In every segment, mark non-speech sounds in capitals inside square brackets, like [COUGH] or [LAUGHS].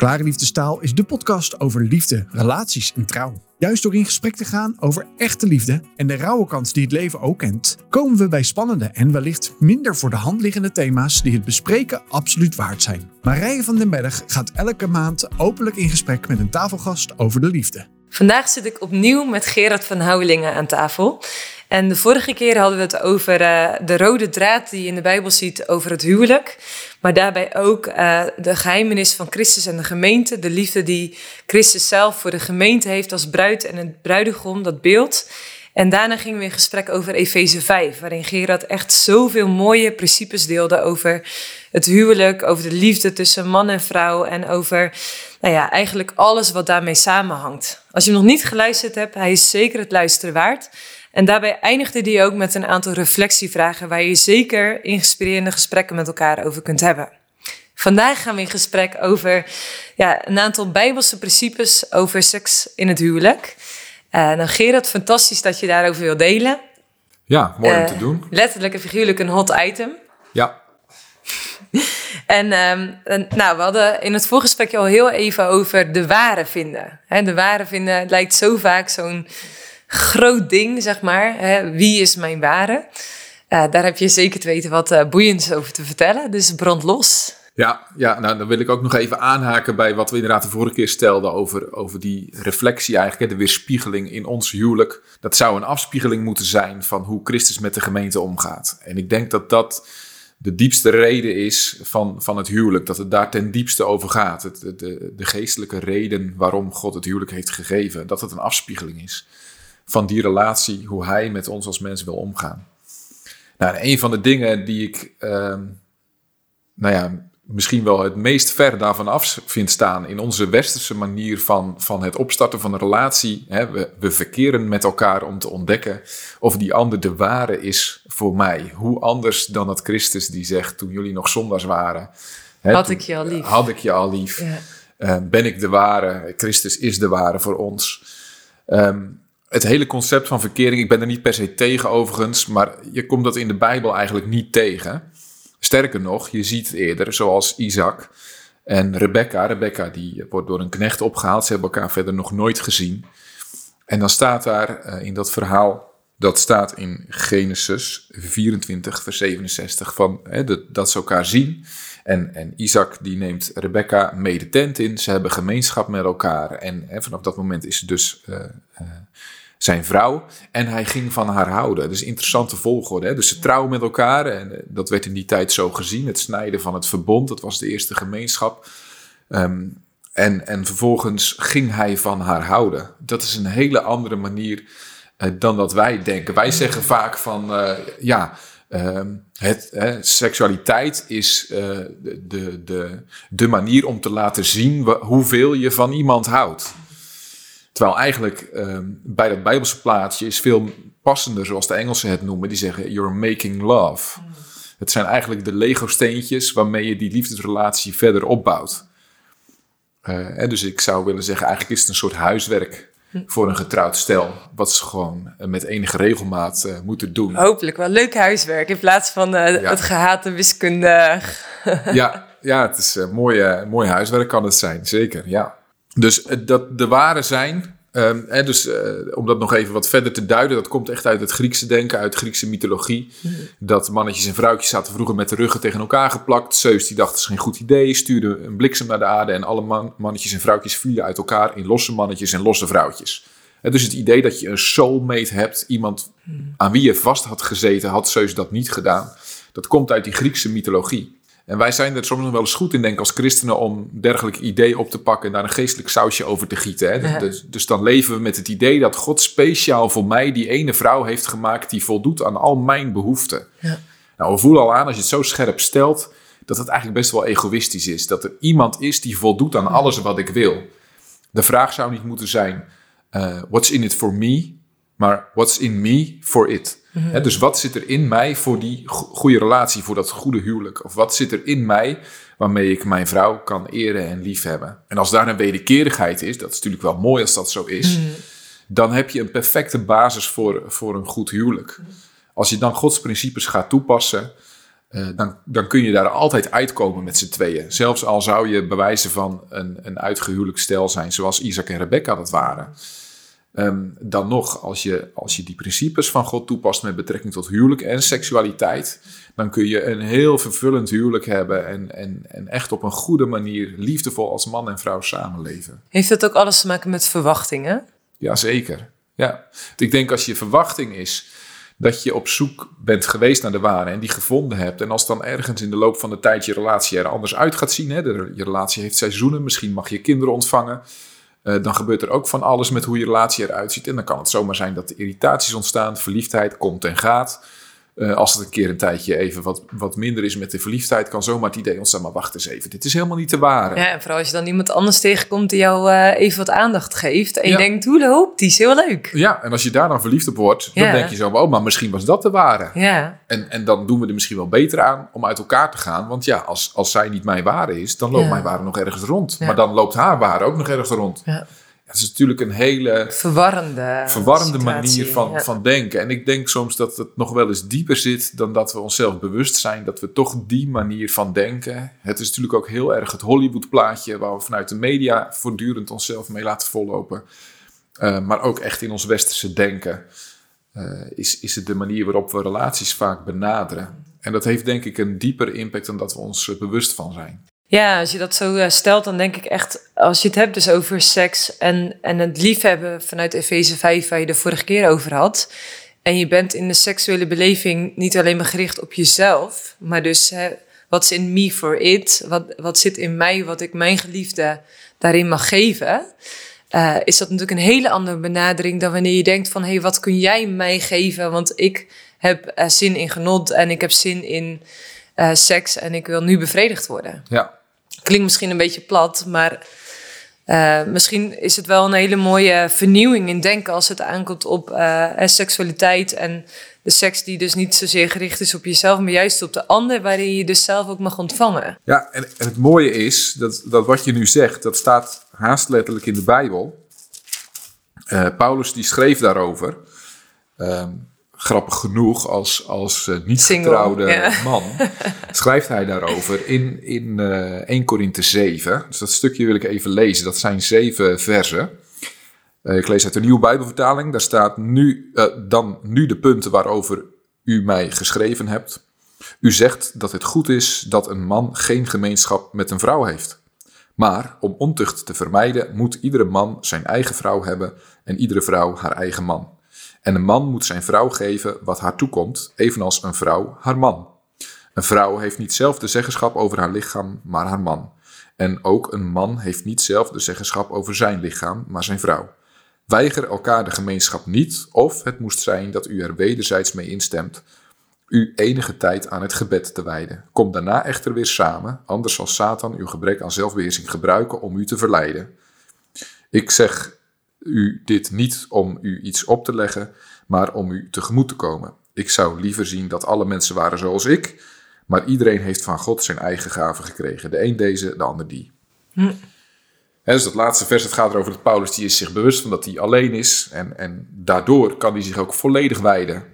Klare Liefdestaal is de podcast over liefde, relaties en trouw. Juist door in gesprek te gaan over echte liefde en de rauwe kant die het leven ook kent, komen we bij spannende en wellicht minder voor de hand liggende thema's die het bespreken absoluut waard zijn. Marije van den Berg gaat elke maand openlijk in gesprek met een tafelgast over de liefde. Vandaag zit ik opnieuw met Gerard van Houwelingen aan tafel. En de vorige keer hadden we het over uh, de rode draad die je in de Bijbel ziet over het huwelijk. Maar daarbij ook uh, de geheimenis van Christus en de gemeente. De liefde die Christus zelf voor de gemeente heeft als bruid en het bruidegom, dat beeld. En daarna gingen we in gesprek over Efeze 5, waarin Gerard echt zoveel mooie principes deelde over het huwelijk, over de liefde tussen man en vrouw en over nou ja, eigenlijk alles wat daarmee samenhangt. Als je nog niet geluisterd hebt, hij is zeker het luisteren waard. En daarbij eindigde hij ook met een aantal reflectievragen waar je zeker inspirerende gesprekken met elkaar over kunt hebben. Vandaag gaan we in gesprek over ja, een aantal bijbelse principes over seks in het huwelijk. Uh, nou Gerard, fantastisch dat je daarover wil delen. Ja, mooi om te Uh, doen. Letterlijk en figuurlijk een hot item. Ja, [LAUGHS] En ehm, en, nou, we hadden in het voorgesprekje al heel even over de ware vinden. Hè, de ware vinden lijkt zo vaak zo'n groot ding, zeg maar. Hè, wie is mijn ware? Eh, daar heb je zeker te weten wat eh, boeiends over te vertellen. Dus brand los. ja, ja nou, dan wil ik ook nog even aanhaken bij wat we inderdaad de vorige keer stelden over, over die reflectie eigenlijk, de weerspiegeling in ons huwelijk. Dat zou een afspiegeling moeten zijn van hoe Christus met de gemeente omgaat. En ik denk dat dat de diepste reden is van, van het huwelijk, dat het daar ten diepste over gaat. Het, de, de geestelijke reden waarom God het huwelijk heeft gegeven, dat het een afspiegeling is van die relatie, hoe hij met ons als mens wil omgaan. Nou, en een van de dingen die ik, ehm, nou ja, misschien wel het meest ver daarvan af vind staan in onze westerse manier van, van het opstarten van een relatie. Hè, we, we verkeren met elkaar om te ontdekken of die ander de ware is voor mij. Hoe anders dan dat Christus die zegt toen jullie nog zondags waren. hè, Had toen- ik je al lief. Had ik je al lief. Ja. Eh, ben ik de ware? Christus is de ware voor ons. Ehm, het hele concept van verkering, ik ben er niet per se tegen overigens, maar je komt dat in de Bijbel eigenlijk niet tegen. Sterker nog, je ziet het eerder, zoals Isaac en Rebecca. Rebecca die wordt door een knecht opgehaald, ze hebben elkaar verder nog nooit gezien. En dan staat daar eh, in dat verhaal, dat staat in Genesis 24, vers 67, van, hè, dat, dat ze elkaar zien. En, en Isaac die neemt Rebecca mee de tent in. Ze hebben gemeenschap met elkaar. En hè, vanaf dat moment is ze dus eh, eh, zijn vrouw. En hij ging van haar houden. Dus interessante volgorde. Hè? Dus ze trouwen met elkaar. En eh, dat werd in die tijd zo gezien. Het snijden van het verbond. Dat was de eerste gemeenschap. Ehm, en, en vervolgens ging hij van haar houden. Dat is een hele andere manier eh, dan dat wij denken. Wij zeggen vaak van, eh, ja, ehm, het, hè, seksualiteit is de, de, de, de manier om te laten zien hoeveel je van iemand houdt. Terwijl eigenlijk ehm, bij dat Bijbelse plaatsje is veel passender, zoals de Engelsen het noemen. Die zeggen, you're making love. Het zijn eigenlijk de Lego-steentjes waarmee je die liefdesrelatie verder opbouwt. Eh, hè, dus ik zou willen zeggen, eigenlijk is het een soort huiswerk voor een getrouwd stel. Wat ze gewoon eh, met enige regelmaat eh, moeten doen. Hopelijk wel leuk huiswerk in plaats van eh, Ja. het gehate wiskunde. Ja, ja het is eh, mooi, eh, mooi huiswerk kan het zijn, zeker. Ja. Dus eh, dat de ware zijn, ehm, hè, dus, eh, om dat nog even wat verder te duiden, dat komt echt uit het Griekse denken, uit Griekse mythologie. Dat mannetjes en vrouwtjes zaten vroeger met de ruggen tegen elkaar geplakt. Zeus die dacht, dat is geen goed idee, stuurde een bliksem naar de aarde en alle man- mannetjes en vrouwtjes vielen uit elkaar in losse mannetjes en losse vrouwtjes. En dus het idee dat je een soulmate hebt, iemand aan wie je vast had gezeten, had Zeus dat niet gedaan. Dat komt uit die Griekse mythologie. En wij zijn er soms nog wel eens goed in, denk ik, als christenen, om dergelijk idee op te pakken en daar een geestelijk sausje over te gieten. Hè? Ja. Dus, dus dan leven we met het idee dat God speciaal voor mij die ene vrouw heeft gemaakt die voldoet aan al mijn behoeften. Ja. Nou, we voelen al aan, als je het zo scherp stelt, dat het eigenlijk best wel egoïstisch is. Dat er iemand is die voldoet aan alles wat ik wil. De vraag zou niet moeten zijn, eh, what's in it for me? Maar what's in me for it? Dus wat zit er in mij voor die go- goede relatie, voor dat goede huwelijk? Of wat zit er in mij waarmee ik mijn vrouw kan eren en liefhebben? En als daar een wederkerigheid is, dat is natuurlijk wel mooi als dat zo is, dan heb je een perfecte basis voor, voor een goed huwelijk. Als je dan Gods principes gaat toepassen, eh, dan, dan kun je daar altijd uitkomen met z'n tweeën. Zelfs al zou je bewijzen van een, een uitgehuwelijk stel zijn, zoals Isaac en Rebecca dat waren. Ehm, dan nog, als je, als je die principes van God toepast met betrekking tot huwelijk en seksualiteit, dan kun je een heel vervullend huwelijk hebben en, en, en echt op een goede manier liefdevol als man en vrouw samenleven. Heeft dat ook alles te maken met verwachtingen? Jazeker. Ja, ik denk als je verwachting is dat je op zoek bent geweest naar de ware en die gevonden hebt. En als dan ergens in de loop van de tijd je relatie er anders uit gaat zien, hè, de, je relatie heeft seizoenen, misschien mag je kinderen ontvangen, uh, dan gebeurt er ook van alles met hoe je relatie eruit ziet. En dan kan het zomaar zijn dat er irritaties ontstaan, verliefdheid komt en gaat. Uh, als het een keer een tijdje even wat, wat minder is met de verliefdheid, kan zomaar het idee ontstaan, maar wacht eens even, dit is helemaal niet te ware. Ja, en vooral als je dan iemand anders tegenkomt die jou uh, even wat aandacht geeft en je denkt, hoe loopt, die is heel leuk. Ja, en als je daar dan verliefd op wordt, dan denk je zo, oh, maar misschien was dat de ware. Ja. En, en dan doen we er misschien wel beter aan om uit elkaar te gaan, want ja, als, als zij niet mijn ware is, dan loopt mijn ware nog ergens rond. Maar dan loopt haar ware ook nog ergens rond. Ja. Het is natuurlijk een hele verwarrende, verwarrende manier van, ja. van denken. En ik denk soms dat het nog wel eens dieper zit dan dat we onszelf bewust zijn dat we toch die manier van denken. Het is natuurlijk ook heel erg het Hollywood-plaatje waar we vanuit de media voortdurend onszelf mee laten vollopen. Uh, maar ook echt in ons westerse denken uh, is, is het de manier waarop we relaties vaak benaderen. En dat heeft denk ik een dieper impact dan dat we ons bewust van zijn. Ja, als je dat zo uh, stelt, dan denk ik echt, als je het hebt dus over seks en, en het liefhebben vanuit Efeze 5, waar je de vorige keer over had. En je bent in de seksuele beleving niet alleen maar gericht op jezelf, maar dus wat is in me for it? Wat, wat zit in mij, wat ik mijn geliefde daarin mag geven? Uh, is dat natuurlijk een hele andere benadering dan wanneer je denkt van, hé, hey, wat kun jij mij geven? Want ik heb uh, zin in genot en ik heb zin in seks en ik wil nu bevredigd worden. Ja. Klinkt misschien een beetje plat, maar uh, misschien is het wel een hele mooie vernieuwing in denken als het aankomt op uh, seksualiteit en de seks die dus niet zozeer gericht is op jezelf, maar juist op de ander, waarin je dus zelf ook mag ontvangen. Ja, en, en het mooie is dat, dat wat je nu zegt, dat staat haast letterlijk in de Bijbel. Uh, Paulus die schreef daarover. Um, grappig genoeg, als, als uh, niet getrouwde yeah. [LAUGHS] man, schrijft hij daarover in, in uh, 1 Korinthe 7. Dus dat stukje wil ik even lezen. Dat zijn zeven versen. Uh, ik lees uit de nieuwe Bijbelvertaling. Daar staat nu, dan nu de punten waarover u mij geschreven hebt. U zegt dat het goed is dat een man geen gemeenschap met een vrouw heeft. Maar om ontucht te vermijden, moet iedere man zijn eigen vrouw hebben en iedere vrouw haar eigen man. En een man moet zijn vrouw geven wat haar toekomt, evenals een vrouw haar man. Een vrouw heeft niet zelf de zeggenschap over haar lichaam, maar haar man. En ook een man heeft niet zelf de zeggenschap over zijn lichaam, maar zijn vrouw. Weiger elkaar de gemeenschap niet, of het moest zijn dat u er wederzijds mee instemt, u enige tijd aan het gebed te wijden. Kom daarna echter weer samen, anders zal Satan uw gebrek aan zelfbeheersing gebruiken om u te verleiden. Ik zeg u dit niet om u iets op te leggen, maar om u tegemoet te komen. Ik zou liever zien dat alle mensen waren zoals ik, maar iedereen heeft van God zijn eigen gaven gekregen. De een deze, de ander die. Hm. En dus dat laatste vers, het gaat erover dat Paulus die is zich bewust van dat hij alleen is. En, en daardoor kan hij zich ook volledig wijden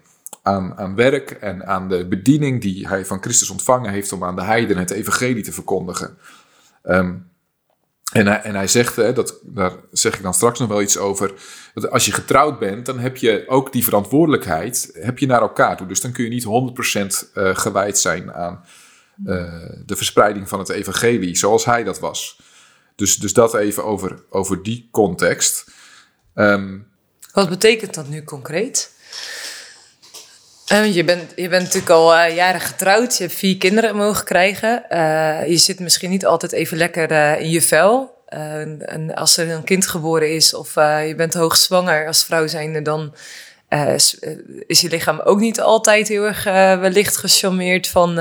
aan, aan werk en aan de bediening die hij van Christus ontvangen heeft om aan de heiden het evangelie te verkondigen. Um, en hij, en zegt, hè, dat, daar zeg ik dan straks nog wel iets over, dat als je getrouwd bent, dan heb je ook die verantwoordelijkheid heb je naar elkaar toe. Dus dan kun je niet 100% uh, gewijd zijn aan uh, de verspreiding van het evangelie, zoals hij dat was. Dus, dus dat even over, over die context. Um, Wat betekent dat nu concreet? Uh, je, bent, je bent natuurlijk al uh, jaren getrouwd, je hebt vier kinderen mogen krijgen. Uh, je zit misschien niet altijd even lekker in je vel. en als er een kind geboren is of je bent hoogzwanger als vrouw zijnde, dan is je lichaam ook niet altijd heel erg wellicht gecharmeerd van,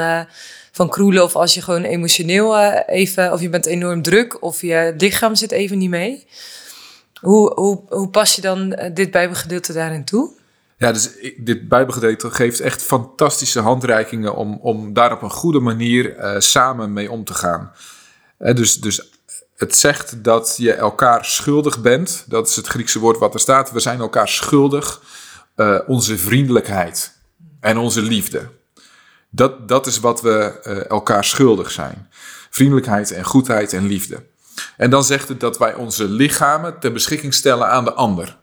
van kroelen. Of als je gewoon emotioneel even, of je bent enorm druk of je lichaam zit even niet mee. Hoe, hoe, hoe pas je dan dit bijbelgedeelte daarin toe? Ja, dus dit Bijbelgedeelte geeft echt fantastische handreikingen om, om daar op een goede manier uh, samen mee om te gaan. Uh, dus, dus het zegt dat je elkaar schuldig bent. Dat is het Griekse woord wat er staat. We zijn elkaar schuldig uh, onze vriendelijkheid en onze liefde. Dat, dat is wat we eh, elkaar schuldig zijn. Vriendelijkheid en goedheid en liefde. En dan zegt het dat wij onze lichamen ter beschikking stellen aan de ander.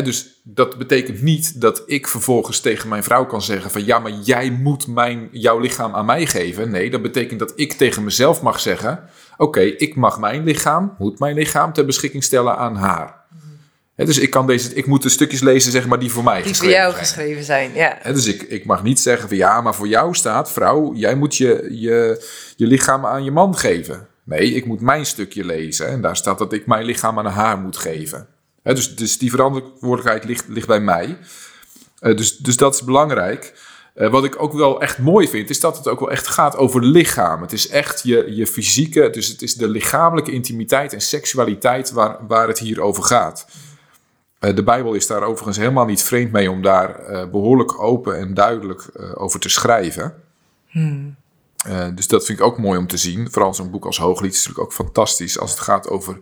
Dus dat betekent niet dat ik vervolgens tegen mijn vrouw kan zeggen van ja, maar jij moet mijn, jouw lichaam aan mij geven. Nee, dat betekent dat ik tegen mezelf mag zeggen, oké, ik mag mijn lichaam, moet mijn lichaam ter beschikking stellen aan haar. Dus ik, kan deze, ik moet de stukjes lezen zeg maar, die voor mij Die voor geschreven jou zijn. geschreven zijn, ja. Dus ik, ik mag niet zeggen van ja, maar voor jou staat, vrouw, jij moet je, je, je lichaam aan je man geven. Nee, ik moet mijn stukje lezen. En daar staat dat ik mijn lichaam aan haar moet geven. Dus, dus die verantwoordelijkheid ligt, ligt bij mij. Eh, dus, dus dat is belangrijk. Eh, wat ik ook wel echt mooi vind, is dat het ook wel echt gaat over lichaam. Het is echt je, je fysieke, dus het is de lichamelijke intimiteit en seksualiteit waar, waar het hier over gaat. Eh, de Bijbel is daar overigens helemaal niet vreemd mee om daar eh, behoorlijk open en duidelijk over te schrijven. Eh, dus dat vind ik ook mooi om te zien. Vooral zo'n boek als Hooglied is natuurlijk ook fantastisch als het gaat over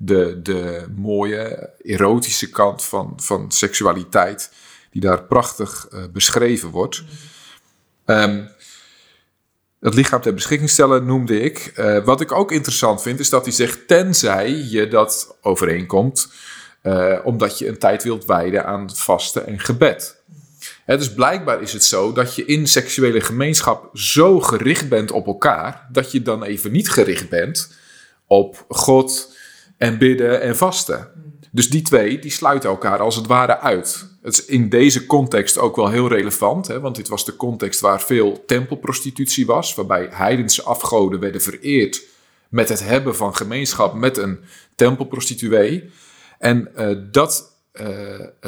de, de mooie erotische kant van, van seksualiteit, die daar prachtig eh, beschreven wordt. Ehm, het lichaam ter beschikking stellen noemde ik. Eh, wat ik ook interessant vind, is dat hij zegt: tenzij je dat overeenkomt, eh, omdat je een tijd wilt wijden aan vasten en gebed. Hè, dus blijkbaar is het zo dat je in seksuele gemeenschap zo gericht bent op elkaar, dat je dan even niet gericht bent op God en bidden en vasten. Dus die twee, die sluiten elkaar als het ware uit. Het is in deze context ook wel heel relevant, hè, want dit was de context waar veel tempelprostitutie was, waarbij heidense afgoden werden vereerd met het hebben van gemeenschap met een tempelprostituee. En eh, dat,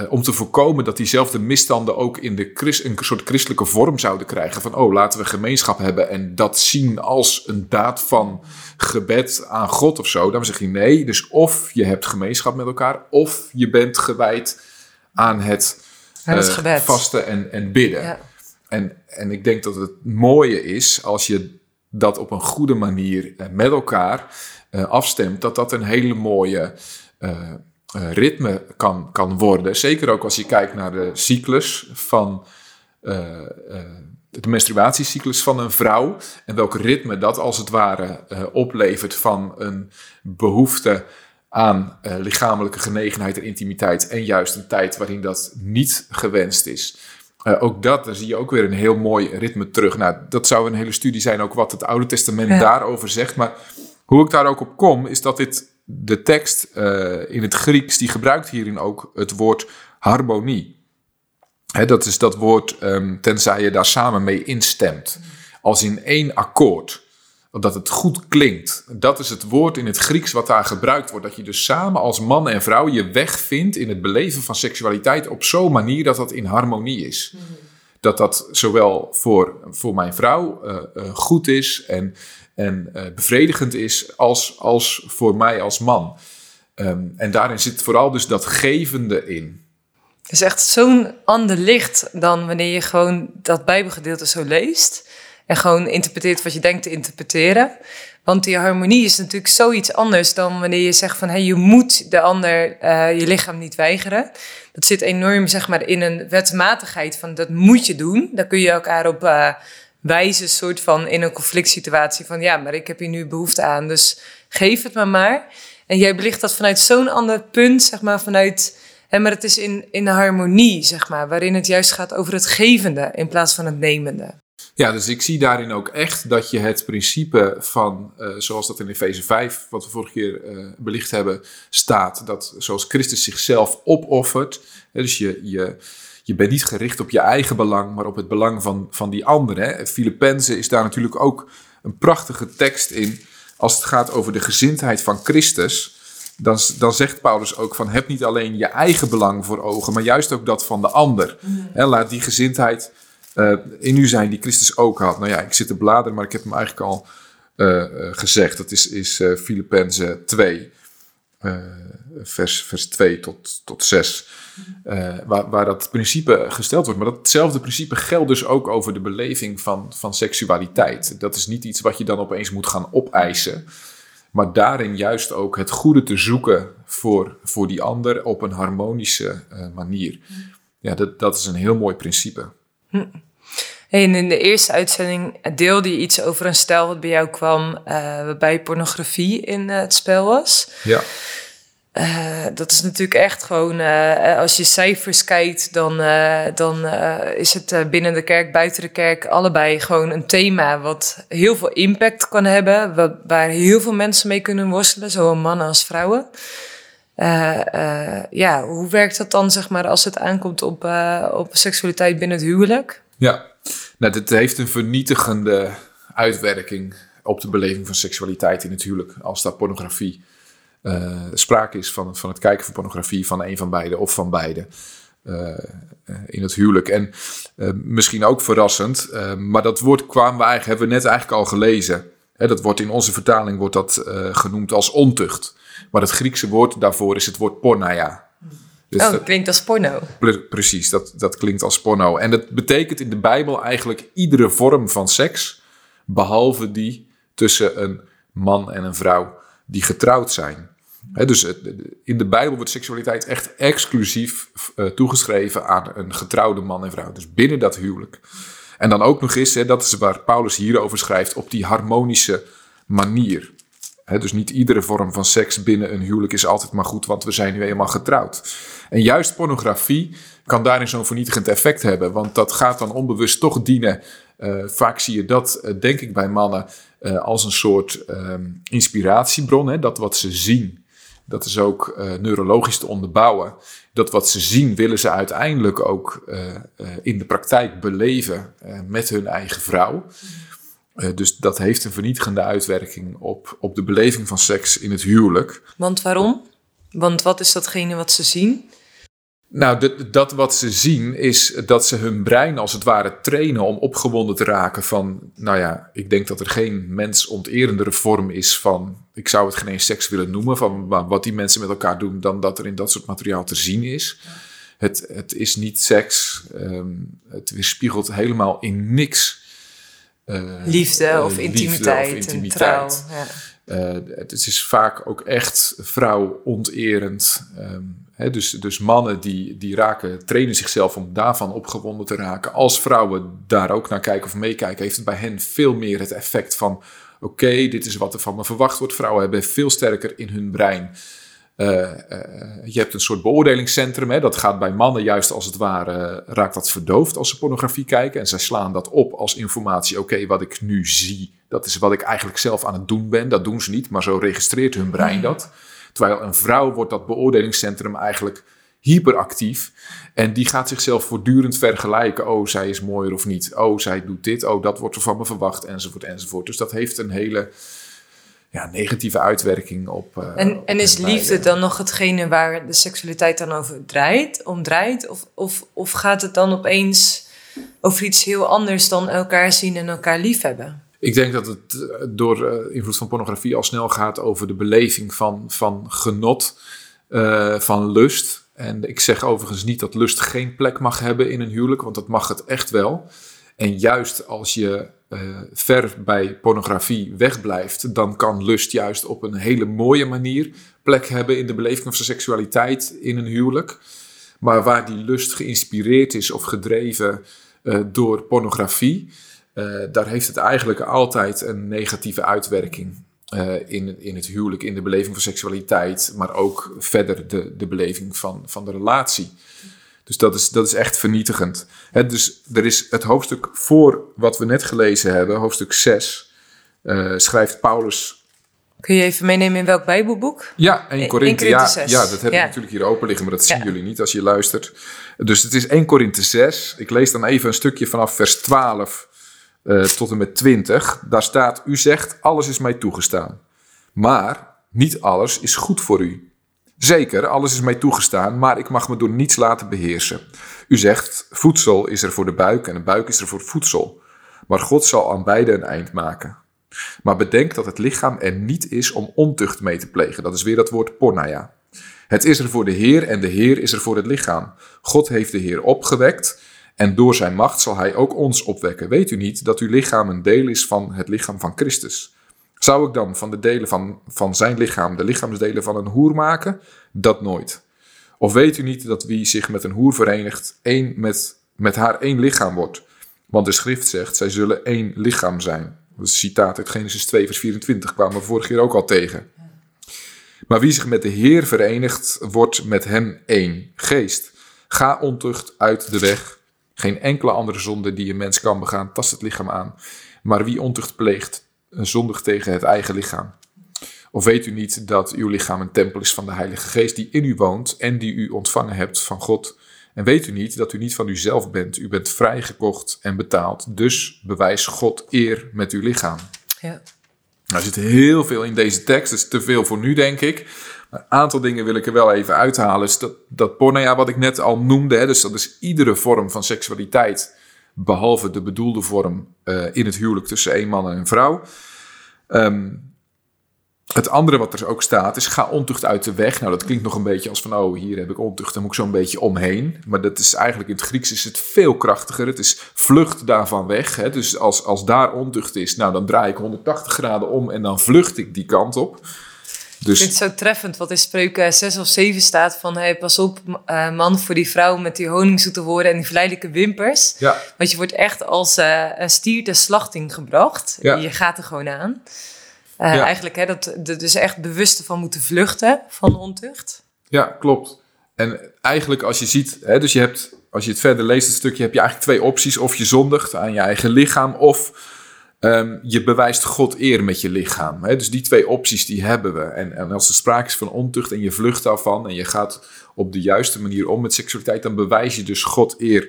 om te voorkomen dat diezelfde misstanden ook in de Christ, een soort christelijke vorm zouden krijgen. Van, oh, laten we gemeenschap hebben en dat zien als een daad van gebed aan God of zo. Dan zeg je nee, dus of je hebt gemeenschap met elkaar, of je bent gewijd aan het, Aan het eh, gebed. vasten en, en bidden. Ja. En, en ik denk dat het mooie is als je dat op een goede manier eh, met elkaar eh, afstemt, dat dat een hele mooie eh, eh, ritme kan, kan worden. Zeker ook als je kijkt naar de cyclus van eh, eh, de menstruatiecyclus van een vrouw en welk ritme dat als het ware eh, oplevert van een behoefte aan eh, lichamelijke genegenheid en intimiteit en juist een tijd waarin dat niet gewenst is. Eh, ook dat, daar zie je ook weer een heel mooi ritme terug. Nou, dat zou een hele studie zijn, ook wat het Oude Testament Ja. daarover zegt. Maar hoe ik daar ook op kom, is dat dit de tekst eh, in het Grieks, die gebruikt hierin ook het woord harmonie. Dat is dat woord, ehm, tenzij je daar samen mee instemt. Als in één akkoord. Dat het goed klinkt. Dat is het woord in het Grieks wat daar gebruikt wordt. Dat je dus samen als man en vrouw je weg vindt in het beleven van seksualiteit op zo'n manier dat dat in harmonie is. Dat dat zowel voor, voor mijn vrouw eh, eh, goed is en, en eh, bevredigend is als, als voor mij als man. Ehm, en daarin zit vooral dus dat gevende in. Het is echt zo'n ander licht dan wanneer je gewoon dat Bijbelgedeelte zo leest. En gewoon interpreteert wat je denkt te interpreteren. Want die harmonie is natuurlijk zoiets anders dan wanneer je zegt van... Hey, je moet de ander eh, je lichaam niet weigeren. Dat zit enorm zeg maar, in een wetmatigheid van dat moet je doen. Daar kun je elkaar op eh, wijzen, soort van in een conflict situatie. Van ja, maar ik heb hier nu behoefte aan, dus geef het me maar. En jij belicht dat vanuit zo'n ander punt, zeg maar, vanuit... Hè, maar het is in, in harmonie, zeg maar, waarin het juist gaat over het gevende in plaats van het nemende. Ja, dus ik zie daarin ook echt dat je het principe van, eh, zoals dat in Efeze 5, wat we vorige keer eh, belicht hebben, staat. Dat zoals Christus zichzelf opoffert. Dus je, je, je bent niet gericht op je eigen belang, maar op het belang van, van die anderen. Filippenzen is daar natuurlijk ook een prachtige tekst in. Als het gaat over de gezindheid van Christus. Dan, dan zegt Paulus ook van heb niet alleen je eigen belang voor ogen, maar juist ook dat van de ander. Hè, laat die gezindheid eh, in u zijn die Christus ook had. Nou ja, ik zit te bladeren, maar ik heb hem eigenlijk al eh, eh, gezegd. Dat is, is eh Filippenzen 2, eh, vers, vers 2 tot, tot 6. eh, waar, waar dat principe gesteld wordt. Maar datzelfde principe geldt dus ook over de beleving van, van seksualiteit. Dat is niet iets wat je dan opeens moet gaan opeisen. Maar daarin juist ook het goede te zoeken voor, voor die ander op een harmonische eh, manier. Ja, dat, dat is een heel mooi principe. En in de eerste uitzending deelde je iets over een stijl wat bij jou kwam, uh, waarbij pornografie in het spel was. Ja. Uh, dat is natuurlijk echt gewoon, uh, als je cijfers kijkt, dan, uh, dan is het binnen de kerk, buiten de kerk, allebei gewoon een thema wat heel veel impact kan hebben, wat, waar heel veel mensen mee kunnen worstelen, zowel mannen als vrouwen. ja, hoe werkt dat dan, zeg maar, als het aankomt op, op seksualiteit binnen het huwelijk? Ja, nou, heeft een vernietigende uitwerking op de beleving van seksualiteit in het huwelijk, als daar pornografie uh, sprake is van, van het kijken van pornografie van een van beiden of van beide uh, in het huwelijk. En misschien ook verrassend, maar dat woord kwamen we eigenlijk, hebben we net eigenlijk al gelezen. Hè, dat wordt in onze vertaling wordt dat genoemd als ontucht. Maar het Griekse woord daarvoor is het woord pornaia. Dus oh, dat klinkt als porno. Precies, dat, dat klinkt als porno. En dat betekent in de Bijbel eigenlijk iedere vorm van seks, behalve die tussen een man en een vrouw die getrouwd zijn dus in de Bijbel wordt seksualiteit echt exclusief uh, toegeschreven aan een getrouwde man en vrouw. Dus binnen dat huwelijk. En dan ook nog eens, dat is waar Paulus hierover schrijft, op die harmonische manier. Dus niet iedere vorm van seks binnen een huwelijk is altijd maar goed, want we zijn nu eenmaal getrouwd. En juist pornografie kan daarin zo'n vernietigend effect hebben, want dat gaat dan onbewust toch dienen. Uh, vaak zie je dat, uh, denk ik, bij mannen als een soort ehm, inspiratiebron. Hè, dat wat ze zien, dat is ook neurologisch te onderbouwen. Dat wat ze zien, willen ze uiteindelijk ook in de praktijk beleven met hun eigen vrouw. Dus dat heeft een vernietigende uitwerking op, op de beleving van seks in het huwelijk. Want waarom? Want wat is datgene wat ze zien? Nou, dat wat ze zien is dat ze hun brein als het ware trainen om opgewonden te raken van, nou ja, ik denk dat er geen mensonterendere vorm is van, ik zou het geen eens seks willen noemen, van wat die mensen met elkaar doen, dan dat er in dat soort materiaal te zien is. Het, het is niet seks, um, het weerspiegelt helemaal in niks. Uh, liefde, of, intimiteit of intimiteit. ja. Uh, het is vaak ook echt vrouwonterend. Um, dus, dus mannen die, die raken, trainen zichzelf om daarvan opgewonden te raken. Als vrouwen daar ook naar kijken of meekijken, heeft het bij hen veel meer het effect van: oké, dit is wat er van me verwacht wordt. Vrouwen hebben veel sterker in hun brein. Uh, uh, je hebt een soort beoordelingscentrum. Hè, dat gaat bij mannen juist als het ware, raakt dat verdoofd als ze pornografie kijken. En zij slaan dat op als informatie. Oké, wat ik nu zie, dat is wat ik eigenlijk zelf aan het doen ben. Dat doen ze niet, maar zo registreert hun brein dat. Terwijl een vrouw wordt dat beoordelingscentrum eigenlijk hyperactief. En die gaat zichzelf voortdurend vergelijken. Oh, zij is mooier of niet. Oh, zij doet dit. Oh, dat wordt er van me verwacht. Enzovoort, enzovoort. Dus dat heeft een hele ja, negatieve uitwerking op. Uh, en, en is liefde dan nog hetgene waar de seksualiteit dan over draait, om draait? Of, of, of gaat het dan opeens over iets heel anders dan elkaar zien en elkaar liefhebben? Ik denk dat het eh, door uh, invloed van pornografie al snel gaat over de beleving van, van genot, uh, van lust. En ik zeg overigens niet dat lust geen plek mag hebben in een huwelijk, want dat mag het echt wel. En juist als je uh, ver bij pornografie wegblijft, dan kan lust juist op een hele mooie manier plek hebben in de beleving van seksualiteit in een huwelijk. Maar waar die lust geïnspireerd is of gedreven uh, door pornografie, uh, daar heeft het eigenlijk altijd een negatieve uitwerking. In, in het huwelijk, in de beleving van seksualiteit, maar ook verder de, de beleving van, van de relatie. Dus dat is, dat is echt vernietigend. He, dus er is het hoofdstuk voor wat we net gelezen hebben, hoofdstuk 6, uh, eh, schrijft Paulus. Kun je even meenemen in welk Bijbelboek? Ja, 1 Korinthe. Ja, ja, dat heb ik natuurlijk hier open liggen, maar dat zien jullie niet als je luistert. Dus het is 1 Korinthe 6. Ik lees dan even een stukje vanaf vers 12 uh, tot en met 20. Daar staat: U zegt, alles is mij toegestaan. Maar niet alles is goed voor u. Zeker, alles is mij toegestaan, maar ik mag me door niets laten beheersen. U zegt, voedsel is er voor de buik en de buik is er voor voedsel. Maar God zal aan beide een eind maken. Maar bedenk dat het lichaam er niet is om ontucht mee te plegen. Dat is weer dat woord pornaya. Het is er voor de Heer en de Heer is er voor het lichaam. God heeft de Heer opgewekt en door zijn macht zal hij ook ons opwekken. Weet u niet dat uw lichaam een deel is van het lichaam van Christus? Zou ik dan van de delen van, van zijn lichaam de lichaamsdelen van een hoer maken? Dat nooit. Of weet u niet dat wie zich met een hoer verenigt, één met, met haar één lichaam wordt? Want de schrift zegt, zij zullen één lichaam zijn. Dat is citaat uit Genesis 2 vers 24, kwamen we vorige keer ook al tegen. Maar wie zich met de Heer verenigt, wordt met hem één geest. Ga ontucht uit de weg. Geen enkele andere zonde die een mens kan begaan, tast het lichaam aan. Maar wie ontucht pleegt, zondigt tegen het eigen lichaam. Of weet u niet dat uw lichaam een tempel is van de Heilige Geest die in u woont en die u ontvangen hebt van God? En weet u niet dat u niet van uzelf bent? U bent vrijgekocht en betaald. Dus bewijs God eer met uw lichaam. Ja. Er zit heel veel in deze tekst, dat is te veel voor nu, denk ik. Maar een aantal dingen wil ik er wel even uithalen. Dus dat, dat porneia wat ik net al noemde, hè, dus dat is iedere vorm van seksualiteit, behalve de bedoelde vorm uh, in het huwelijk tussen een man en een vrouw. Um, het andere wat er ook staat is: ga ontucht uit de weg. Nou, dat klinkt nog een beetje als van: oh, hier heb ik ontucht, dan moet ik zo'n beetje omheen. Maar dat is eigenlijk in het Grieks is het veel krachtiger. Het is vlucht daarvan weg. Hè? Dus als, als daar ontucht is, nou, dan draai ik 180 graden om en dan vlucht ik die kant op. Dus... Ik vind het zo treffend wat in spreuken 6 of 7 staat van... Hey, pas op uh, man voor die vrouw met die honingzoete woorden en die verleidelijke wimpers. Ja. Want je wordt echt als uh, een stier ter slachting gebracht. Ja. Je gaat er gewoon aan. Uh, ja. Eigenlijk hè, dat dus echt bewust van moeten vluchten van ontucht. Ja, klopt. En eigenlijk als je ziet, hè, dus je hebt, als je het verder leest, het stukje, heb je eigenlijk twee opties. Of je zondigt aan je eigen lichaam, of um, je bewijst God eer met je lichaam. Hè. Dus die twee opties die hebben we. En, en als er sprake is van ontucht en je vlucht daarvan en je gaat op de juiste manier om met seksualiteit, dan bewijs je dus God eer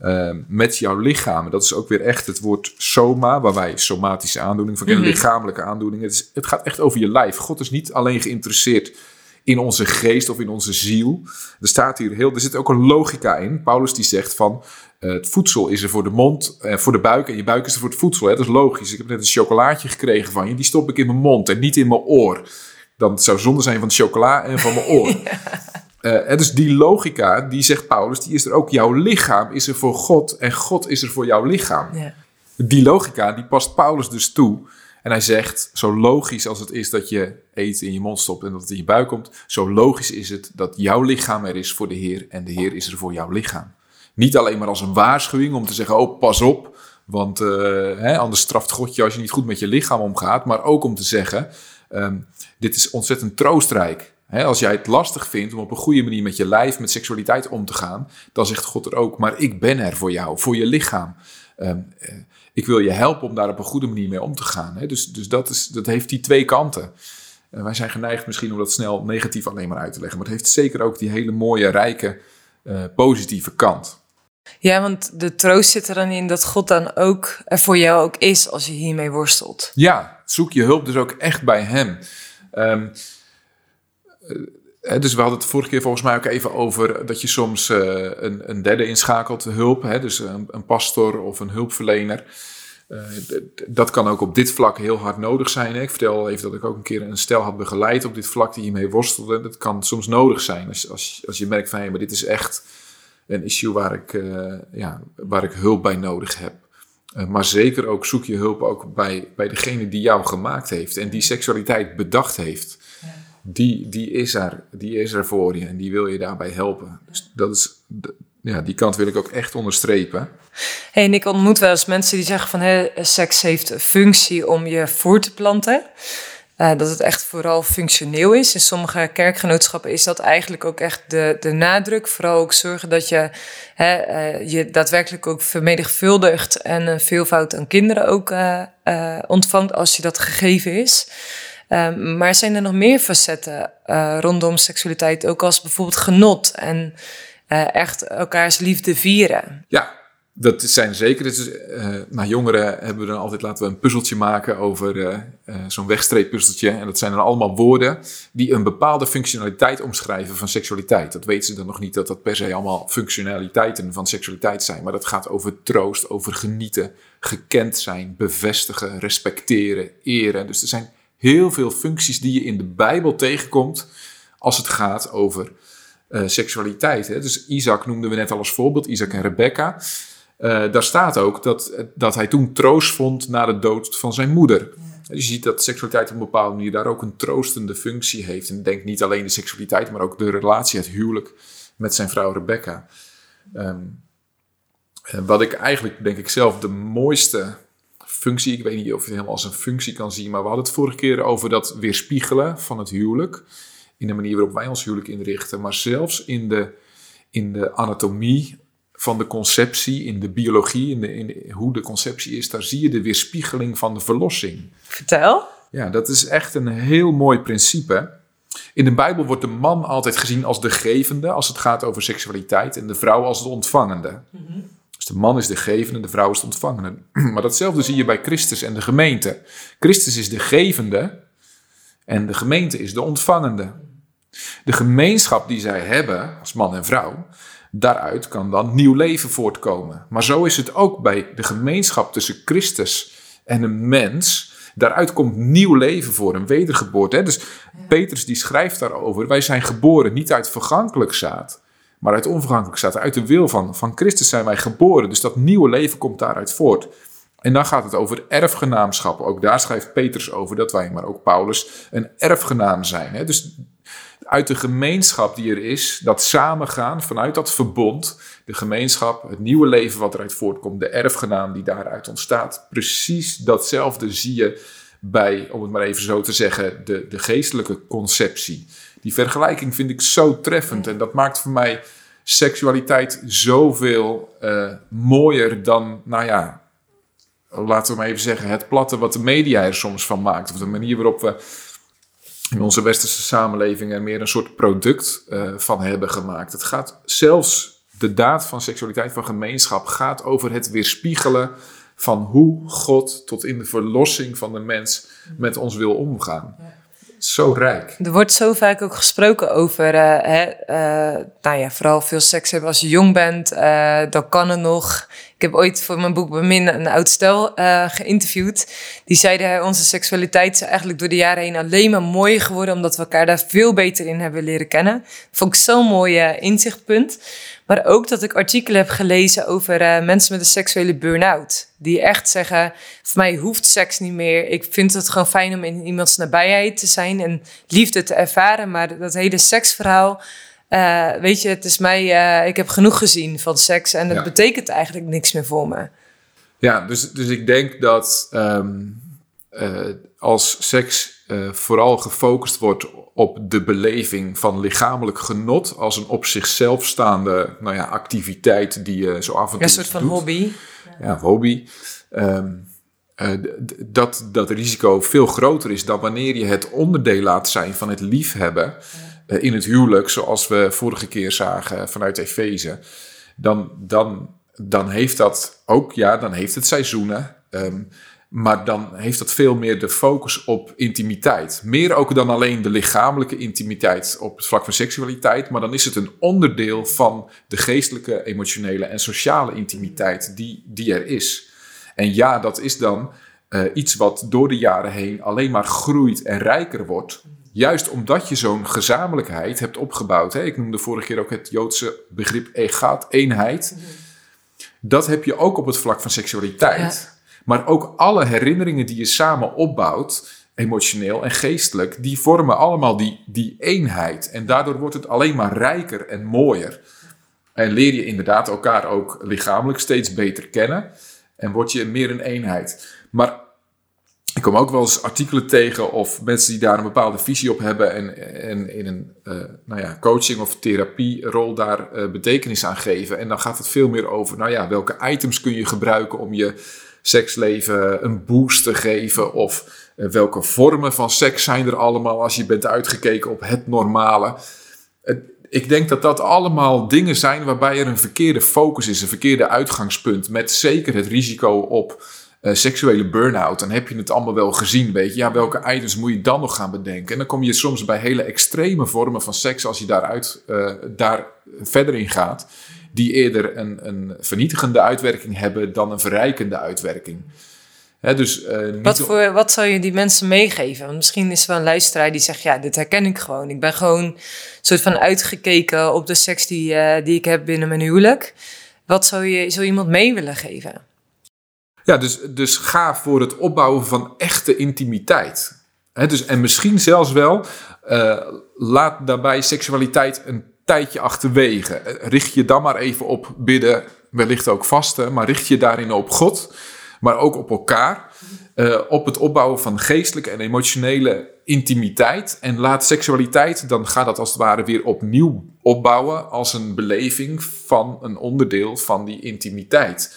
uh, met jouw lichaam. Dat is ook weer echt het woord soma, waar wij somatische aandoening van kennen, mm -hmm. lichamelijke aandoening. Het, is, het, gaat echt over je lijf. God is niet alleen geïnteresseerd in onze geest of in onze ziel. Er staat hier heel, er zit ook een logica in. Paulus die zegt van het voedsel is er voor de mond en uh, voor de buik en je buik is er voor het voedsel. Hè? Dat is logisch. Ik heb net een chocolaatje gekregen van je, die stop ik in mijn mond en niet in mijn oor. Dan zou zonde zijn van de chocola en van mijn oor. [LAUGHS] ja. Uh, dus die logica, die zegt Paulus, die is er ook. Jouw lichaam is er voor God en God is er voor jouw lichaam. Ja. Die logica, die past Paulus dus toe. En hij zegt, zo logisch als het is dat je eten in je mond stopt en dat het in je buik komt, zo logisch is het dat jouw lichaam er is voor de Heer en de Heer is er voor jouw lichaam. Niet alleen maar als een waarschuwing om te zeggen, oh pas op, want uh, hè, anders straft God je als je niet goed met je lichaam omgaat, maar ook om te zeggen, um, dit is ontzettend troostrijk. Als jij het lastig vindt om op een goede manier met je lijf, met seksualiteit om te gaan, dan zegt God er ook, maar ik ben er voor jou, voor je lichaam. Um, uh, ik wil je helpen om daar op een goede manier mee om te gaan. Dus dus dat, is, dat heeft die twee kanten. Uh, wij zijn geneigd misschien om dat snel negatief alleen maar uit te leggen, maar het heeft zeker ook die hele mooie, rijke, positieve kant. Ja, want de troost zit er dan in dat God dan ook er voor jou ook is als je hiermee worstelt. Ja, zoek je hulp dus ook echt bij Hem. Um, uh, dus we hadden het vorige keer volgens mij ook even over dat je soms uh, een, een, derde inschakelt, hulp. Hè, dus een, een, pastor of een hulpverlener. Uh, dat kan ook op dit vlak heel hard nodig zijn. Ik vertel even dat ik ook een keer een stel had begeleid op dit vlak die hiermee worstelde. Dat kan soms nodig zijn als, als, als je merkt van hé, maar dit is echt een issue waar ik, ja, waar ik hulp bij nodig heb. maar zeker ook zoek je hulp ook bij, bij degene die jou gemaakt heeft en die seksualiteit bedacht heeft. Ja die, die, is er, die is er voor je en die wil je daarbij helpen. Dus dat is, ja, die kant wil ik ook echt onderstrepen. Hey, en ik ontmoet wel eens mensen die zeggen van hey, seks heeft een functie om je voor te planten. Uh, dat het echt vooral functioneel is. In sommige kerkgenootschappen is dat eigenlijk ook echt de, de nadruk. Vooral ook zorgen dat je hè, uh, je daadwerkelijk ook vermenigvuldigt en een veelvoud aan kinderen ook ontvangt als je dat gegeven is. Um, maar zijn er nog meer facetten rondom seksualiteit, ook als bijvoorbeeld genot en echt elkaars liefde vieren? Ja, dat zijn zeker. Dus, jongeren hebben we dan altijd laten we een puzzeltje maken over zo'n wegstreeppuzzeltje. En dat zijn dan allemaal woorden die een bepaalde functionaliteit omschrijven van seksualiteit. Dat weten ze dan nog niet dat dat per se allemaal functionaliteiten van seksualiteit zijn. Maar dat gaat over troost, over genieten, gekend zijn, bevestigen, respecteren, eren. Dus er zijn heel veel functies die je in de Bijbel tegenkomt als het gaat over seksualiteit. Hè. Dus Isaac noemden we net al als voorbeeld, Isaac en Rebecca. Uh, daar staat ook dat, dat hij toen troost vond na de dood van zijn moeder. Je ziet dat seksualiteit op een bepaalde manier daar ook een troostende functie heeft. En denk niet alleen de seksualiteit, maar ook de relatie, het huwelijk met zijn vrouw Rebecca. Um, Eh, wat ik eigenlijk, denk ik zelf, de mooiste functie, ik weet niet of je het helemaal als een functie kan zien, maar we hadden het vorige keer over dat weerspiegelen van het huwelijk. In de manier waarop wij ons huwelijk inrichten, maar zelfs in de, in de anatomie van de conceptie, in de biologie, in, de, in hoe de conceptie is, daar zie je de weerspiegeling van de verlossing. Vertel. Ja, dat is echt een heel mooi principe. In de Bijbel wordt de man altijd gezien als de gevende als het gaat over seksualiteit en de vrouw als de ontvangende. Dus de man is de gevende, de vrouw is de ontvangende. [CLEARS THROAT] Maar datzelfde zie je bij Christus en de gemeente. Christus is de gevende en de gemeente is de ontvangende. De gemeenschap die zij hebben als man en vrouw, daaruit kan dan nieuw leven voortkomen. Maar zo is het ook bij de gemeenschap tussen Christus en een mens. Daaruit komt nieuw leven voor, een wedergeboorte. Hè? Dus Petrus die schrijft daarover. Wij zijn geboren niet uit vergankelijk zaad, maar uit onvergankelijk zaad. Uit de wil van, van Christus zijn wij geboren. Dus dat nieuwe leven komt daaruit voort. En dan gaat het over erfgenaamschap. Ook daar schrijft Petrus over dat wij, maar ook Paulus, een erfgenaam zijn. Hè? Dus uit de gemeenschap die er is, dat samengaan vanuit dat verbond, de gemeenschap, het nieuwe leven wat eruit voortkomt, de erfgenaam die daaruit ontstaat. Precies datzelfde zie je bij, om het maar even zo te zeggen, de, de geestelijke conceptie. Die vergelijking vind ik zo treffend en dat maakt voor mij seksualiteit zoveel uh, mooier dan, nou ja, laten we maar even zeggen, het platte wat de media er soms van maakt. Of de manier waarop we in onze westerse samenleving er meer een soort product uh, van hebben gemaakt. Het gaat zelfs de daad van seksualiteit, van gemeenschap, gaat over het weerspiegelen van hoe God tot in de verlossing van de mens met ons wil omgaan. Zo rijk. Er wordt zo vaak ook gesproken over, uh, hè, uh, nou ja, vooral veel seks hebben als je jong bent, uh, dan kan het nog. Ik heb ooit voor mijn boek Bemin een oud stel geïnterviewd. Die zeiden, onze seksualiteit is eigenlijk door de jaren heen alleen maar mooier geworden, omdat we elkaar daar veel beter in hebben leren kennen. Vond ik zo'n mooi inzichtpunt. Maar ook dat ik artikelen heb gelezen over uh, mensen met een seksuele burn-out. Die echt zeggen, voor mij hoeft seks niet meer. Ik vind het gewoon fijn om in iemands nabijheid te zijn en liefde te ervaren. Maar dat hele seksverhaal, uh, weet je, het is mij, uh, ik heb genoeg gezien van seks. En dat ja. betekent eigenlijk niks meer voor me. Ja, dus, dus ik denk dat um, als seks vooral gefocust wordt op de beleving van lichamelijk genot als een op zichzelf staande nou ja, activiteit die je zo af en toe. Een soort van doet. hobby. Ja, hobby. Um, uh, dat dat risico veel groter is dan wanneer je het onderdeel laat zijn van het liefhebben ja. In het huwelijk, zoals we vorige keer zagen vanuit Efeze. Dan, dan, dan heeft dat ook, ja, dan heeft het seizoenen. Um, maar dan heeft dat veel meer de focus op intimiteit. Meer ook dan alleen de lichamelijke intimiteit op het vlak van seksualiteit. Maar dan is het een onderdeel van de geestelijke, emotionele en sociale intimiteit die, die er is. En ja, dat is dan uh, iets wat door de jaren heen alleen maar groeit en rijker wordt. Juist omdat je zo'n gezamenlijkheid hebt opgebouwd. Hè? Ik noemde vorige keer ook het Joodse begrip egat, eenheid. Dat heb je ook op het vlak van seksualiteit. Ja. Maar ook alle herinneringen die je samen opbouwt, emotioneel en geestelijk, die vormen allemaal die, die eenheid. En daardoor wordt het alleen maar rijker en mooier. En leer je inderdaad elkaar ook lichamelijk steeds beter kennen. En word je meer een eenheid. Maar kom ook wel eens artikelen tegen of mensen die daar een bepaalde visie op hebben en, en in een uh, nou ja, coaching of therapierol daar uh, betekenis aan geven. En dan gaat het veel meer over, nou ja, welke items kun je gebruiken om je seksleven een boost te geven? Of uh, welke vormen van seks zijn er allemaal als je bent uitgekeken op het normale? Ik denk dat dat allemaal dingen zijn waarbij er een verkeerde focus is, een verkeerde uitgangspunt. Met zeker het risico op uh, seksuele burn-out. Dan heb je het allemaal wel gezien, weet je. Ja, welke items moet je dan nog gaan bedenken? En dan kom je soms bij hele extreme vormen van seks als je daaruit, daar verder in gaat die eerder een, een vernietigende uitwerking hebben dan een verrijkende uitwerking. He, dus, uh, wat, voor, wat zou je die mensen meegeven? Want misschien is er wel een luisteraar die zegt: Ja, dit herken ik gewoon. Ik ben gewoon soort van uitgekeken op de seks die, uh, die ik heb binnen mijn huwelijk. Wat zou je zou iemand mee willen geven? Ja, dus, dus ga voor het opbouwen van echte intimiteit. He, dus, en misschien zelfs wel, uh, laat daarbij seksualiteit een tijdje achterwege. Richt je dan maar even op bidden, wellicht ook vasten, maar richt je daarin op God, maar ook op elkaar. Uh, op het opbouwen van geestelijke en emotionele intimiteit. En laat seksualiteit, dan gaat dat als het ware weer opnieuw opbouwen als een beleving van een onderdeel van die intimiteit.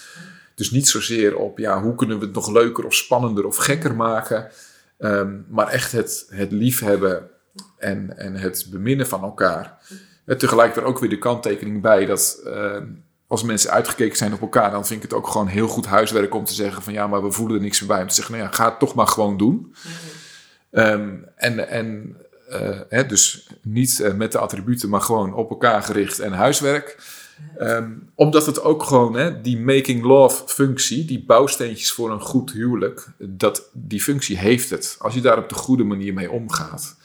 Dus niet zozeer op ja, hoe kunnen we het nog leuker of spannender of gekker maken, um, maar echt het, het liefhebben en, en het beminnen van elkaar. En tegelijk er ook weer de kanttekening bij dat uh, als mensen uitgekeken zijn op elkaar, dan vind ik het ook gewoon heel goed huiswerk om te zeggen van ja, maar we voelen er niks meer bij. Om te zeggen, nou ja, ga het toch maar gewoon doen. um, en en uh, hè, dus niet uh, met de attributen, maar gewoon op elkaar gericht en huiswerk. Um, omdat het ook gewoon, hè, die making love functie, die bouwsteentjes voor een goed huwelijk, dat, die functie heeft het. Als je daar op de goede manier mee omgaat.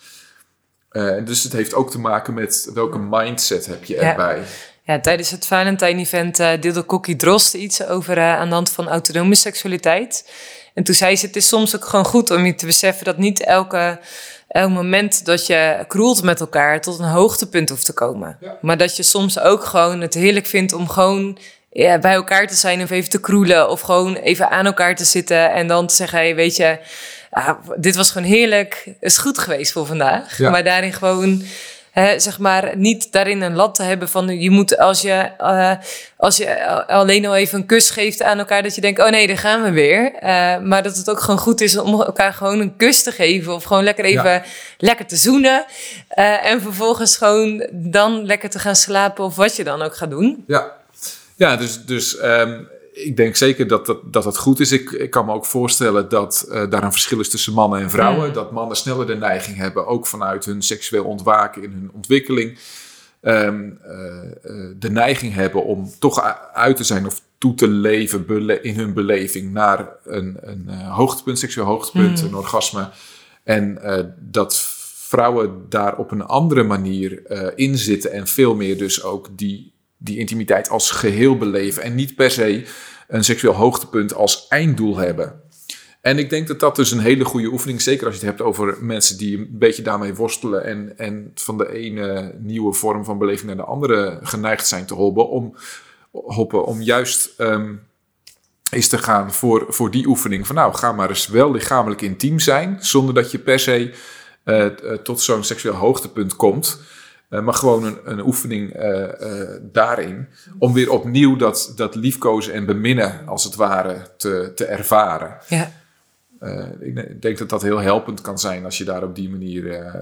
Uh, dus het heeft ook te maken met welke mindset heb je erbij. Ja. Ja, tijdens het Valentine-event uh, deelde Kokkie Drost iets over uh, aan de hand van autonome seksualiteit. En toen zei ze, het is soms ook gewoon goed om je te beseffen dat niet elke, elk moment dat je kroelt met elkaar tot een hoogtepunt hoeft te komen. Ja. Maar dat je soms ook gewoon het heerlijk vindt om gewoon ja, bij elkaar te zijn of even te kroelen. Of gewoon even aan elkaar te zitten en dan te zeggen, hey, weet je, ah, dit was gewoon heerlijk. is goed geweest voor vandaag. Ja. Maar daarin gewoon Hè, zeg maar, niet daarin een lat te hebben van je moet als je, uh, als je alleen al even een kus geeft aan elkaar, dat je denkt, oh nee, daar gaan we weer. Uh, maar dat het ook gewoon goed is om elkaar gewoon een kus te geven of gewoon lekker even ja. lekker te zoenen. Uh, en vervolgens gewoon dan lekker te gaan slapen of wat je dan ook gaat doen. Ja, ja dus, dus um, ik denk zeker dat dat, dat, dat goed is. Ik, ik kan me ook voorstellen dat uh, daar een verschil is tussen mannen en vrouwen. Mm. Dat mannen sneller de neiging hebben, ook vanuit hun seksueel ontwaken in hun ontwikkeling, um, uh, uh, de neiging hebben om toch uit te zijn of toe te leven in hun beleving naar een, een hoogtepunt, seksueel hoogtepunt, mm. een orgasme. En dat vrouwen daar op een andere manier in zitten en veel meer dus ook die die intimiteit als geheel beleven en niet per se een seksueel hoogtepunt als einddoel hebben. En ik denk dat dat dus een hele goede oefening, zeker als je het hebt over mensen die een beetje daarmee worstelen en, en van de ene nieuwe vorm van beleving naar de andere geneigd zijn te hoppen, om, hoppen, om juist um, eens te gaan voor, voor die oefening van nou, ga maar eens wel lichamelijk intiem zijn, zonder dat je per se uh, tot zo'n seksueel hoogtepunt komt. Uh, maar gewoon een, een oefening uh, uh, daarin. Om weer opnieuw dat, dat liefkozen en beminnen, als het ware, te, te ervaren. Ja. ik denk dat dat heel helpend kan zijn als je daar op die manier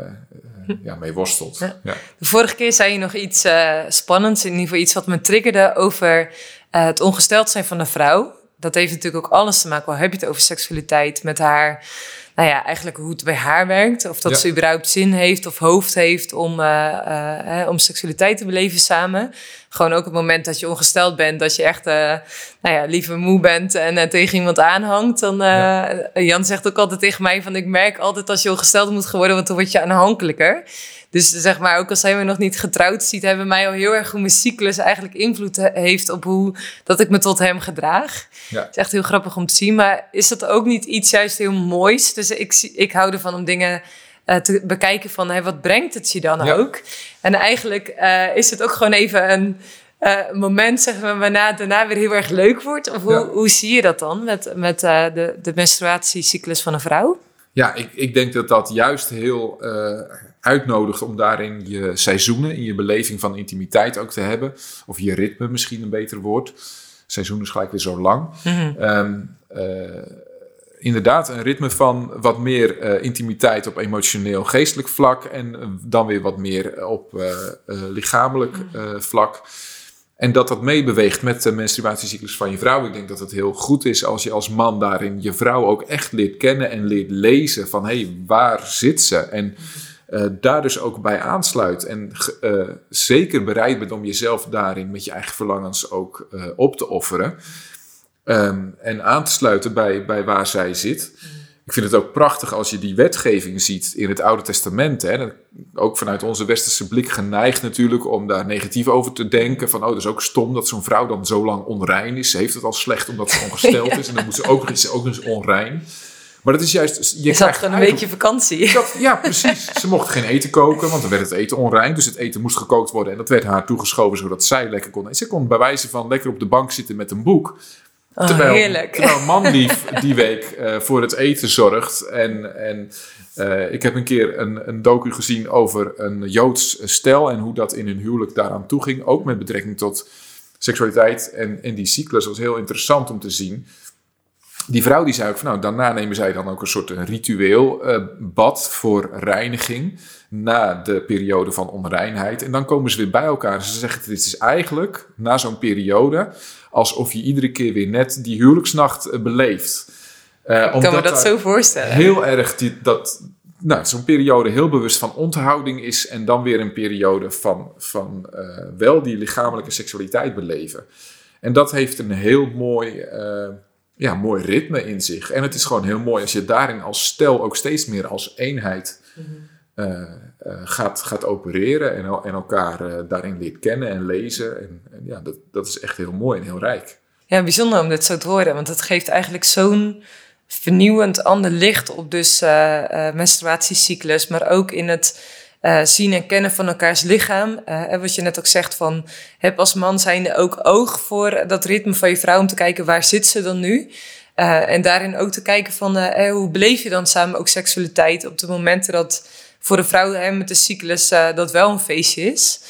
ja, mee worstelt. Ja. Ja. De vorige keer zei je nog iets spannends, in ieder geval iets wat me triggerde over het ongesteld zijn van een vrouw. Dat heeft natuurlijk ook alles te maken, al heb je het over seksualiteit, met haar nou ja, eigenlijk hoe het bij haar werkt. Of dat ja. ze überhaupt zin heeft of hoofd heeft om, uh, uh, om seksualiteit te beleven samen. Gewoon ook het moment dat je ongesteld bent, dat je echt uh, nou ja, liever moe bent en tegen iemand aanhangt. Dan, ja. Jan zegt ook altijd tegen mij van ik merk altijd als je ongesteld moet geworden, want dan word je aanhankelijker. Dus zeg maar, ook al zijn we nog niet getrouwd, ziet hij bij mij al heel erg hoe mijn cyclus eigenlijk invloed heeft op hoe dat ik me tot hem gedraag. Ja. Het is echt heel grappig om te zien. Maar is dat ook niet iets juist heel moois? Dus ik, ik hou ervan om dingen uh, te bekijken van hey, wat brengt het je dan ja. ook? En eigenlijk uh, is het ook gewoon even een uh, moment, zeggen we, waarna het daarna weer heel erg leuk wordt. Of hoe, ja. hoe zie je dat dan met, met de, de menstruatiecyclus van een vrouw? Ja, ik, ik denk dat dat juist heel uitnodigt om daarin je seizoenen, in je beleving van intimiteit ook te hebben. Of je ritme misschien een beter woord. Seizoen is gelijk weer zo lang. Mm -hmm. um, uh, inderdaad, een ritme van wat meer uh, intimiteit op emotioneel geestelijk vlak. En dan weer wat meer op uh, lichamelijk vlak. En dat dat meebeweegt met de menstruatiecyclus van je vrouw. Ik denk dat het heel goed is als je als man daarin je vrouw ook echt leert kennen en leert lezen van hé, hey, waar zit ze? En uh, daar dus ook bij aansluit. En uh, zeker bereid bent om jezelf daarin met je eigen verlangens ook uh, op te offeren. Um, en aan te sluiten bij, bij waar zij zit. Ik vind het ook prachtig als je die wetgeving ziet in het Oude Testament. Hè. Ook vanuit onze westerse blik geneigd natuurlijk om daar negatief over te denken. Van, oh, dat is ook stom dat zo'n vrouw dan zo lang onrein is. Ze heeft het al slecht omdat ze [LAUGHS] ongesteld ja. is. En dan moet ze ook, is ze ook eens onrein. Maar dat is juist... Je, je zat gewoon een weekje vakantie. Dat, ja, precies. Ze mocht geen eten koken, want dan werd het eten onrein. Dus het eten moest gekookt worden en dat werd haar toegeschoven zodat zij lekker kon. En ze kon bij wijze van lekker op de bank zitten met een boek. Oh, terwijl, heerlijk. terwijl man lief [LAUGHS] die week eh, voor het eten zorgt. En, en uh, ik heb een keer een, een docu gezien over een Joods stel en hoe dat in hun huwelijk daaraan toeging. Ook met betrekking tot seksualiteit en, en die cyclus. was heel interessant om te zien die vrouw die zei ook van nou, daarna nemen zij dan ook een soort ritueel uh, bad voor reiniging na de periode van onreinheid. En dan komen ze weer bij elkaar. Ze zeggen, dit is eigenlijk na zo'n periode alsof je iedere keer weer net die huwelijksnacht uh, beleeft. Uh, ik kan me dat zo voorstellen. Heel erg die, dat, nou, zo'n periode heel bewust van onthouding is en dan weer een periode van, van wel die lichamelijke seksualiteit beleven. En dat heeft een heel mooi ja, mooi ritme in zich. En het is gewoon heel mooi als je daarin als stel ook steeds meer als eenheid uh, uh, gaat, gaat opereren en, en elkaar uh, daarin leert kennen en lezen. En, en, ja, dat, dat is echt heel mooi en heel rijk. Ja, bijzonder om dit zo te horen, want het geeft eigenlijk zo'n vernieuwend ander licht op dus menstruatiecyclus, maar ook in het uh, zien en kennen van elkaars lichaam. Uh, wat je net ook zegt van, heb als man zijnde ook oog voor dat ritme van je vrouw om te kijken waar zit ze dan nu. Uh, en daarin ook te kijken van, hoe beleef je dan samen ook seksualiteit op de momenten dat voor de vrouw met de cyclus dat wel een feestje is.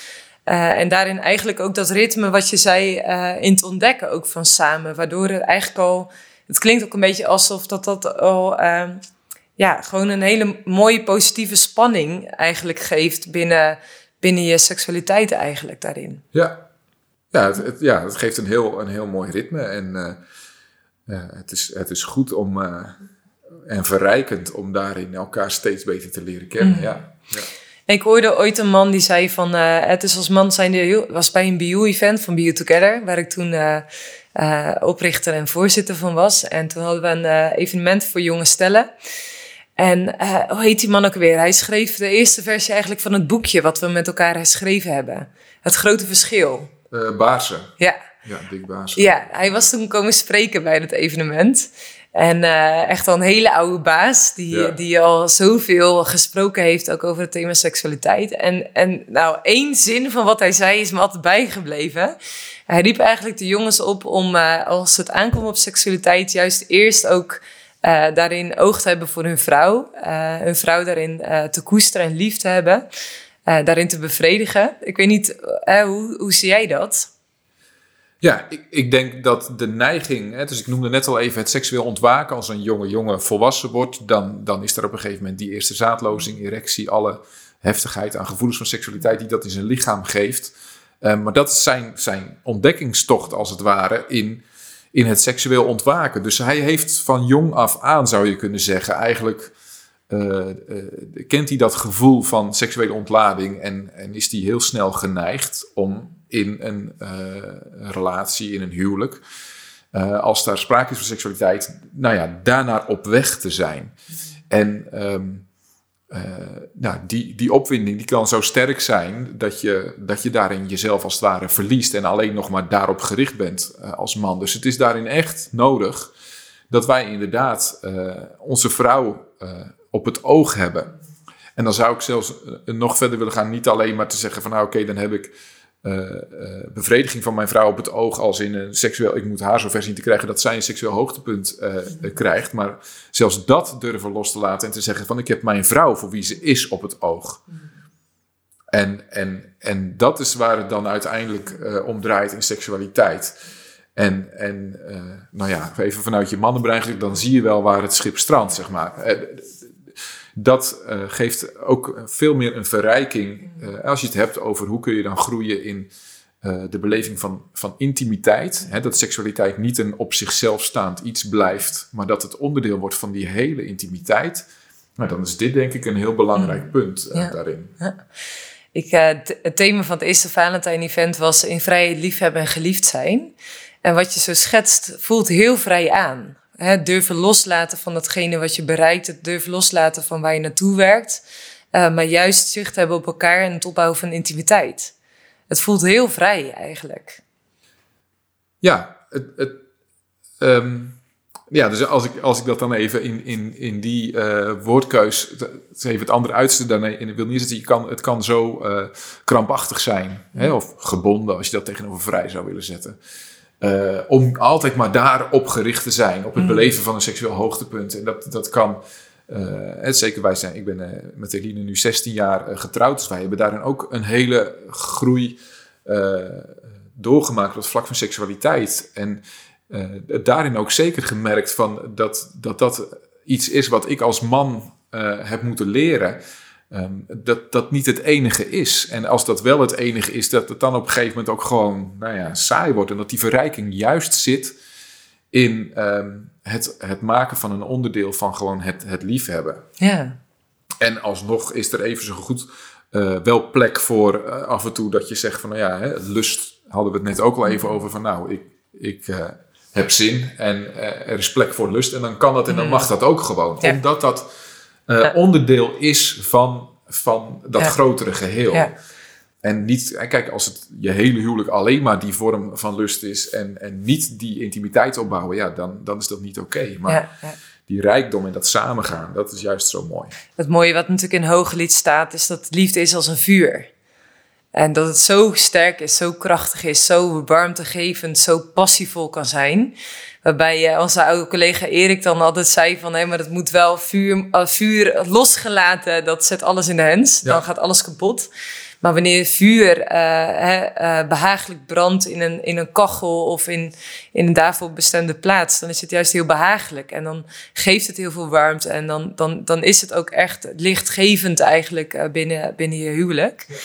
en daarin eigenlijk ook dat ritme wat je zei in te ontdekken ook van samen. Waardoor het eigenlijk al, het klinkt ook een beetje alsof dat dat al ja, gewoon een hele mooie positieve spanning eigenlijk geeft binnen, binnen je seksualiteit eigenlijk daarin. Ja, ja, het, ja, het geeft een heel, een heel mooi ritme en uh, het, is, het is goed om uh, en verrijkend om daarin elkaar steeds beter te leren kennen. Mm. Ja, ja. Ik hoorde ooit een man die zei van, uh, het is als man zijn heel, was bij een bio-event van Bio Together, waar ik toen oprichter en voorzitter van was. En toen hadden we een evenement voor jonge stellen. En uh, hoe heet die man ook weer? Hij schreef de eerste versie eigenlijk van het boekje wat we met elkaar geschreven hebben. Het grote verschil. Uh, Baarsen. Ja. Ja, Dick Baarsen. Ja, hij was toen komen spreken bij het evenement. En uh, echt al een hele oude baas, die, ja. die al zoveel gesproken heeft ook over het thema seksualiteit. En, en nou, één zin van wat hij zei is me altijd bijgebleven. Hij riep eigenlijk de jongens op om, als het aankomt op seksualiteit, juist eerst ook uh, daarin oog te hebben voor hun vrouw. Uh, hun vrouw daarin uh, te koesteren en lief te hebben. daarin te bevredigen. Ik weet niet, hoe, hoe zie jij dat? Ja, ik, ik denk dat de neiging, hè, dus ik noemde net al even het seksueel ontwaken, als een jonge jongen volwassen wordt, dan, dan is er op een gegeven moment die eerste zaadlozing, erectie, alle heftigheid aan gevoelens van seksualiteit die dat in zijn lichaam geeft. maar dat is zijn, zijn ontdekkingstocht als het ware in in het seksueel ontwaken. Dus hij heeft van jong af aan, zou je kunnen zeggen, eigenlijk uh, uh, kent hij dat gevoel van seksuele ontlading en, en is hij heel snel geneigd om in een uh, relatie, in een huwelijk, als daar sprake is van seksualiteit, nou ja, daarnaar op weg te zijn. En um, uh, nou, die, die opwinding die kan zo sterk zijn dat je, dat je daarin jezelf als het ware verliest en alleen nog maar daarop gericht bent uh, als man. Dus het is daarin echt nodig dat wij inderdaad uh, onze vrouw op het oog hebben. En dan zou ik zelfs nog verder willen gaan, niet alleen maar te zeggen van nou oké, dan heb ik bevrediging van mijn vrouw op het oog als in een seksueel, ik moet haar zover zien te krijgen dat zij een seksueel hoogtepunt uh, krijgt. Maar zelfs dat durven los te laten en te zeggen van ik heb mijn vrouw voor wie ze is op het oog. En, en, en dat is waar het dan uiteindelijk om draait in seksualiteit. En, en nou ja, even vanuit je mannenbrein, dan zie je wel waar het schip strandt, zeg maar dat uh, geeft ook veel meer een verrijking. Uh, als je het hebt over hoe kun je dan groeien in uh, de beleving van, van intimiteit. Hè, dat seksualiteit niet een op zichzelf staand iets blijft, maar dat het onderdeel wordt van die hele intimiteit. Nou, dan is dit denk ik een heel belangrijk mm. punt ja. daarin. Ja. Ik, het thema van het eerste Valentijn-event was in vrijheid liefhebben en geliefd zijn. En wat je zo schetst, voelt heel vrij aan. Het durven loslaten van datgene wat je bereikt, het durven loslaten van waar je naartoe werkt, uh, maar juist zicht hebben op elkaar en het opbouwen van intimiteit. Het voelt heel vrij eigenlijk. Ja, het, het, um, Ja, dus als ik, als ik dat dan even in, in, in die uh, woordkeus, het is even het andere uiterste daarmee in wil niet zetten. Je kan, het kan zo uh, krampachtig zijn, hè, of gebonden als je dat tegenover vrij zou willen zetten. Uh, om altijd maar daarop gericht te zijn, op het beleven van een seksueel hoogtepunt. En dat, dat kan, het, zeker wij zijn, ik ben met Eline nu 16 jaar getrouwd, dus wij hebben daarin ook een hele groei doorgemaakt op het vlak van seksualiteit. En daarin ook zeker gemerkt van dat, dat dat iets is wat ik als man heb moeten leren. Um, dat dat niet het enige is. En als dat wel het enige is, dat het dan op een gegeven moment ook gewoon nou ja, saai wordt. En dat die verrijking juist zit in um, het, het maken van een onderdeel van gewoon het, het liefhebben. Ja. En alsnog is er even zo goed uh, wel plek voor af en toe dat je zegt van nou ja, hè, lust hadden we het net ook al even over van nou, ik, ik heb zin en eh, er is plek voor lust. En dan kan dat en dan mm. mag dat ook gewoon. Omdat dat uh, onderdeel is van, van dat grotere geheel. En niet, eh, kijk, als het je hele huwelijk alleen maar die vorm van lust is en, en niet die intimiteit opbouwen, ja, dan, dan is dat niet oké. Maar die rijkdom en dat samengaan, dat is juist zo mooi. Het mooie wat natuurlijk in Hooglied staat, is dat liefde is als een vuur. En dat het zo sterk is, zo krachtig is, zo warmtegevend, zo passievol kan zijn. Waarbij uh, onze oude collega Erik dan altijd zei van... hé, maar dat moet wel vuur, uh, vuur losgelaten, dat zet alles in de hens. Dan gaat alles kapot. Maar wanneer vuur uh, behagelijk brandt in een, in een kachel of in, in een daarvoor bestemde plaats, dan is het juist heel behagelijk. En dan geeft het heel veel warmte. En dan, dan, dan is het ook echt lichtgevend eigenlijk binnen, binnen je huwelijk. Ja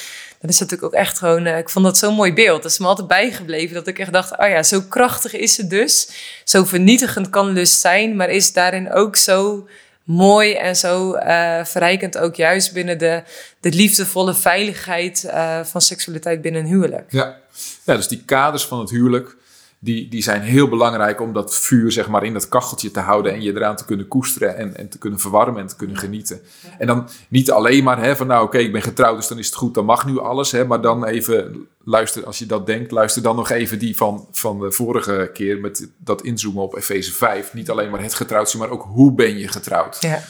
dat is natuurlijk ook echt gewoon, uh, ik vond dat zo'n mooi beeld. Dat is me altijd bijgebleven. Dat ik echt dacht, oh ja, zo krachtig is het dus. Zo vernietigend kan lust zijn, maar is daarin ook zo mooi en zo uh, verrijkend ook juist binnen de, de liefdevolle veiligheid uh, van seksualiteit binnen een huwelijk. Ja. ja, dus die kaders van het huwelijk, die, die zijn heel belangrijk om dat vuur zeg maar, in dat kacheltje te houden en je eraan te kunnen koesteren en, en te kunnen verwarmen en te kunnen genieten. En dan niet alleen maar hè, van nou oké, ik ben getrouwd, dus dan is het goed, dan mag nu alles. Hè, maar dan even luister, als je dat denkt, luister dan nog even die van, van de vorige keer met dat inzoomen op Efeze 5. Niet alleen maar het getrouwd zijn, maar ook hoe ben je getrouwd. Ja.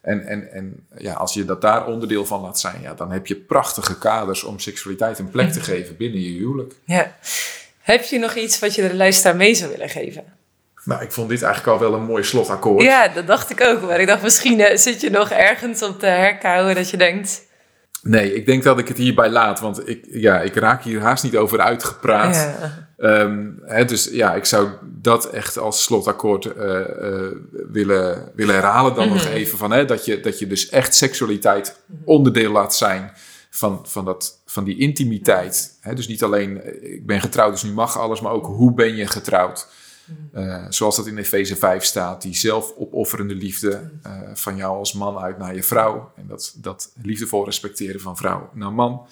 En, en, en ja, als je dat daar onderdeel van laat zijn, ja, dan heb je prachtige kaders om seksualiteit een plek te geven binnen je huwelijk. Ja. Heb je nog iets wat je de luisteraar mee zou willen geven? Nou, ik vond dit eigenlijk al wel een mooi slotakkoord. Ja, dat dacht ik ook. Maar ik dacht, misschien uh, zit je nog ergens op te herkauwen dat je denkt... Nee, ik denk dat ik het hierbij laat. Want ik, ja, ik raak hier haast niet over uitgepraat. Ja. Um, hè, dus ja, ik zou dat echt als slotakkoord uh, uh, willen, willen herhalen dan nog mhm. even. Van, hè, dat, je, dat je dus echt seksualiteit onderdeel laat zijn van, van, dat, van die intimiteit. Hè? Dus niet alleen, eh, ik ben getrouwd, dus nu mag alles, maar ook hoe ben je getrouwd? Uh, zoals dat in Efeze 5 staat, die zelfopofferende liefde uh, van jou als man uit naar je vrouw. En dat, dat liefdevol respecteren van vrouw naar man.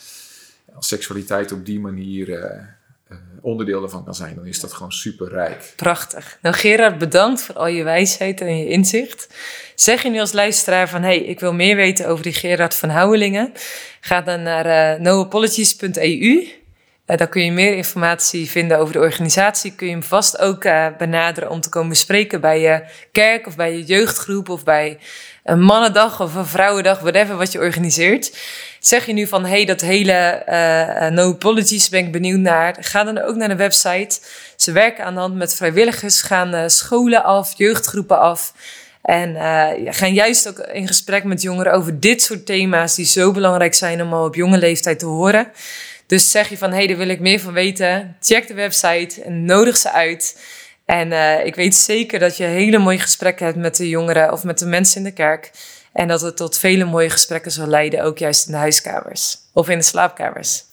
Als seksualiteit op die manier onderdeel daarvan kan zijn, dan is dat gewoon super rijk. Prachtig. Nou Gerard, bedankt voor al je wijsheid en je inzicht. Zeg je nu als luisteraar van, hey, ik wil meer weten over die Gerard van Houwelingen? Ga dan naar uh, noapologies.eu. Uh, daar kun je meer informatie vinden over de organisatie. Kun je hem vast ook uh, benaderen om te komen bespreken bij je kerk of bij je jeugdgroep of bij een mannendag of een vrouwendag, whatever wat je organiseert. Zeg je nu van, hey, dat hele uh, No Apologies ben ik benieuwd naar. Ga dan ook naar de website. Ze werken aan de hand met vrijwilligers, gaan scholen af, jeugdgroepen af. En uh, gaan juist ook in gesprek met jongeren over dit soort thema's die zo belangrijk zijn om al op jonge leeftijd te horen. Dus zeg je van, hé, hey, daar wil ik meer van weten. Check de website en nodig ze uit. En uh, ik weet zeker dat je hele mooie gesprekken hebt met de jongeren of met de mensen in de kerk. En dat het tot vele mooie gesprekken zal leiden, ook juist in de huiskamers of in de slaapkamers.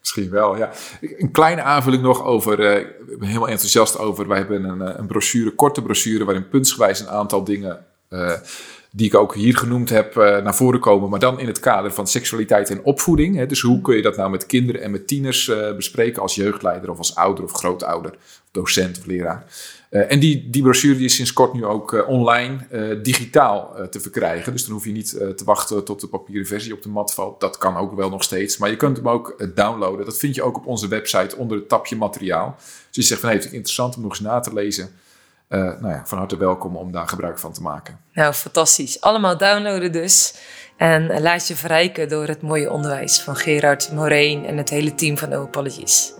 Misschien wel, ja. Een kleine aanvulling nog over, uh, ik ben helemaal enthousiast over, wij hebben een, eh, een brochure, korte brochure, waarin puntsgewijs een aantal dingen die ik ook hier genoemd heb naar voren komen, maar dan in het kader van seksualiteit en opvoeding. Hè. Dus hoe kun je dat nou met kinderen en met tieners bespreken als jeugdleider of als ouder of grootouder, docent of leraar. Uh, en die, die brochure die is sinds kort nu ook online digitaal te verkrijgen. Dus dan hoef je niet te wachten tot de papieren versie op de mat valt. Dat kan ook wel nog steeds. Maar je kunt hem ook downloaden. Dat vind je ook op onze website onder het tapje materiaal. Dus je zegt van hey, het is interessant om nog eens na te lezen. Nou ja, van harte welkom om daar gebruik van te maken. Nou, fantastisch. Allemaal downloaden dus. En laat je verrijken door het mooie onderwijs van Gerard, Moreen en het hele team van No Apologies.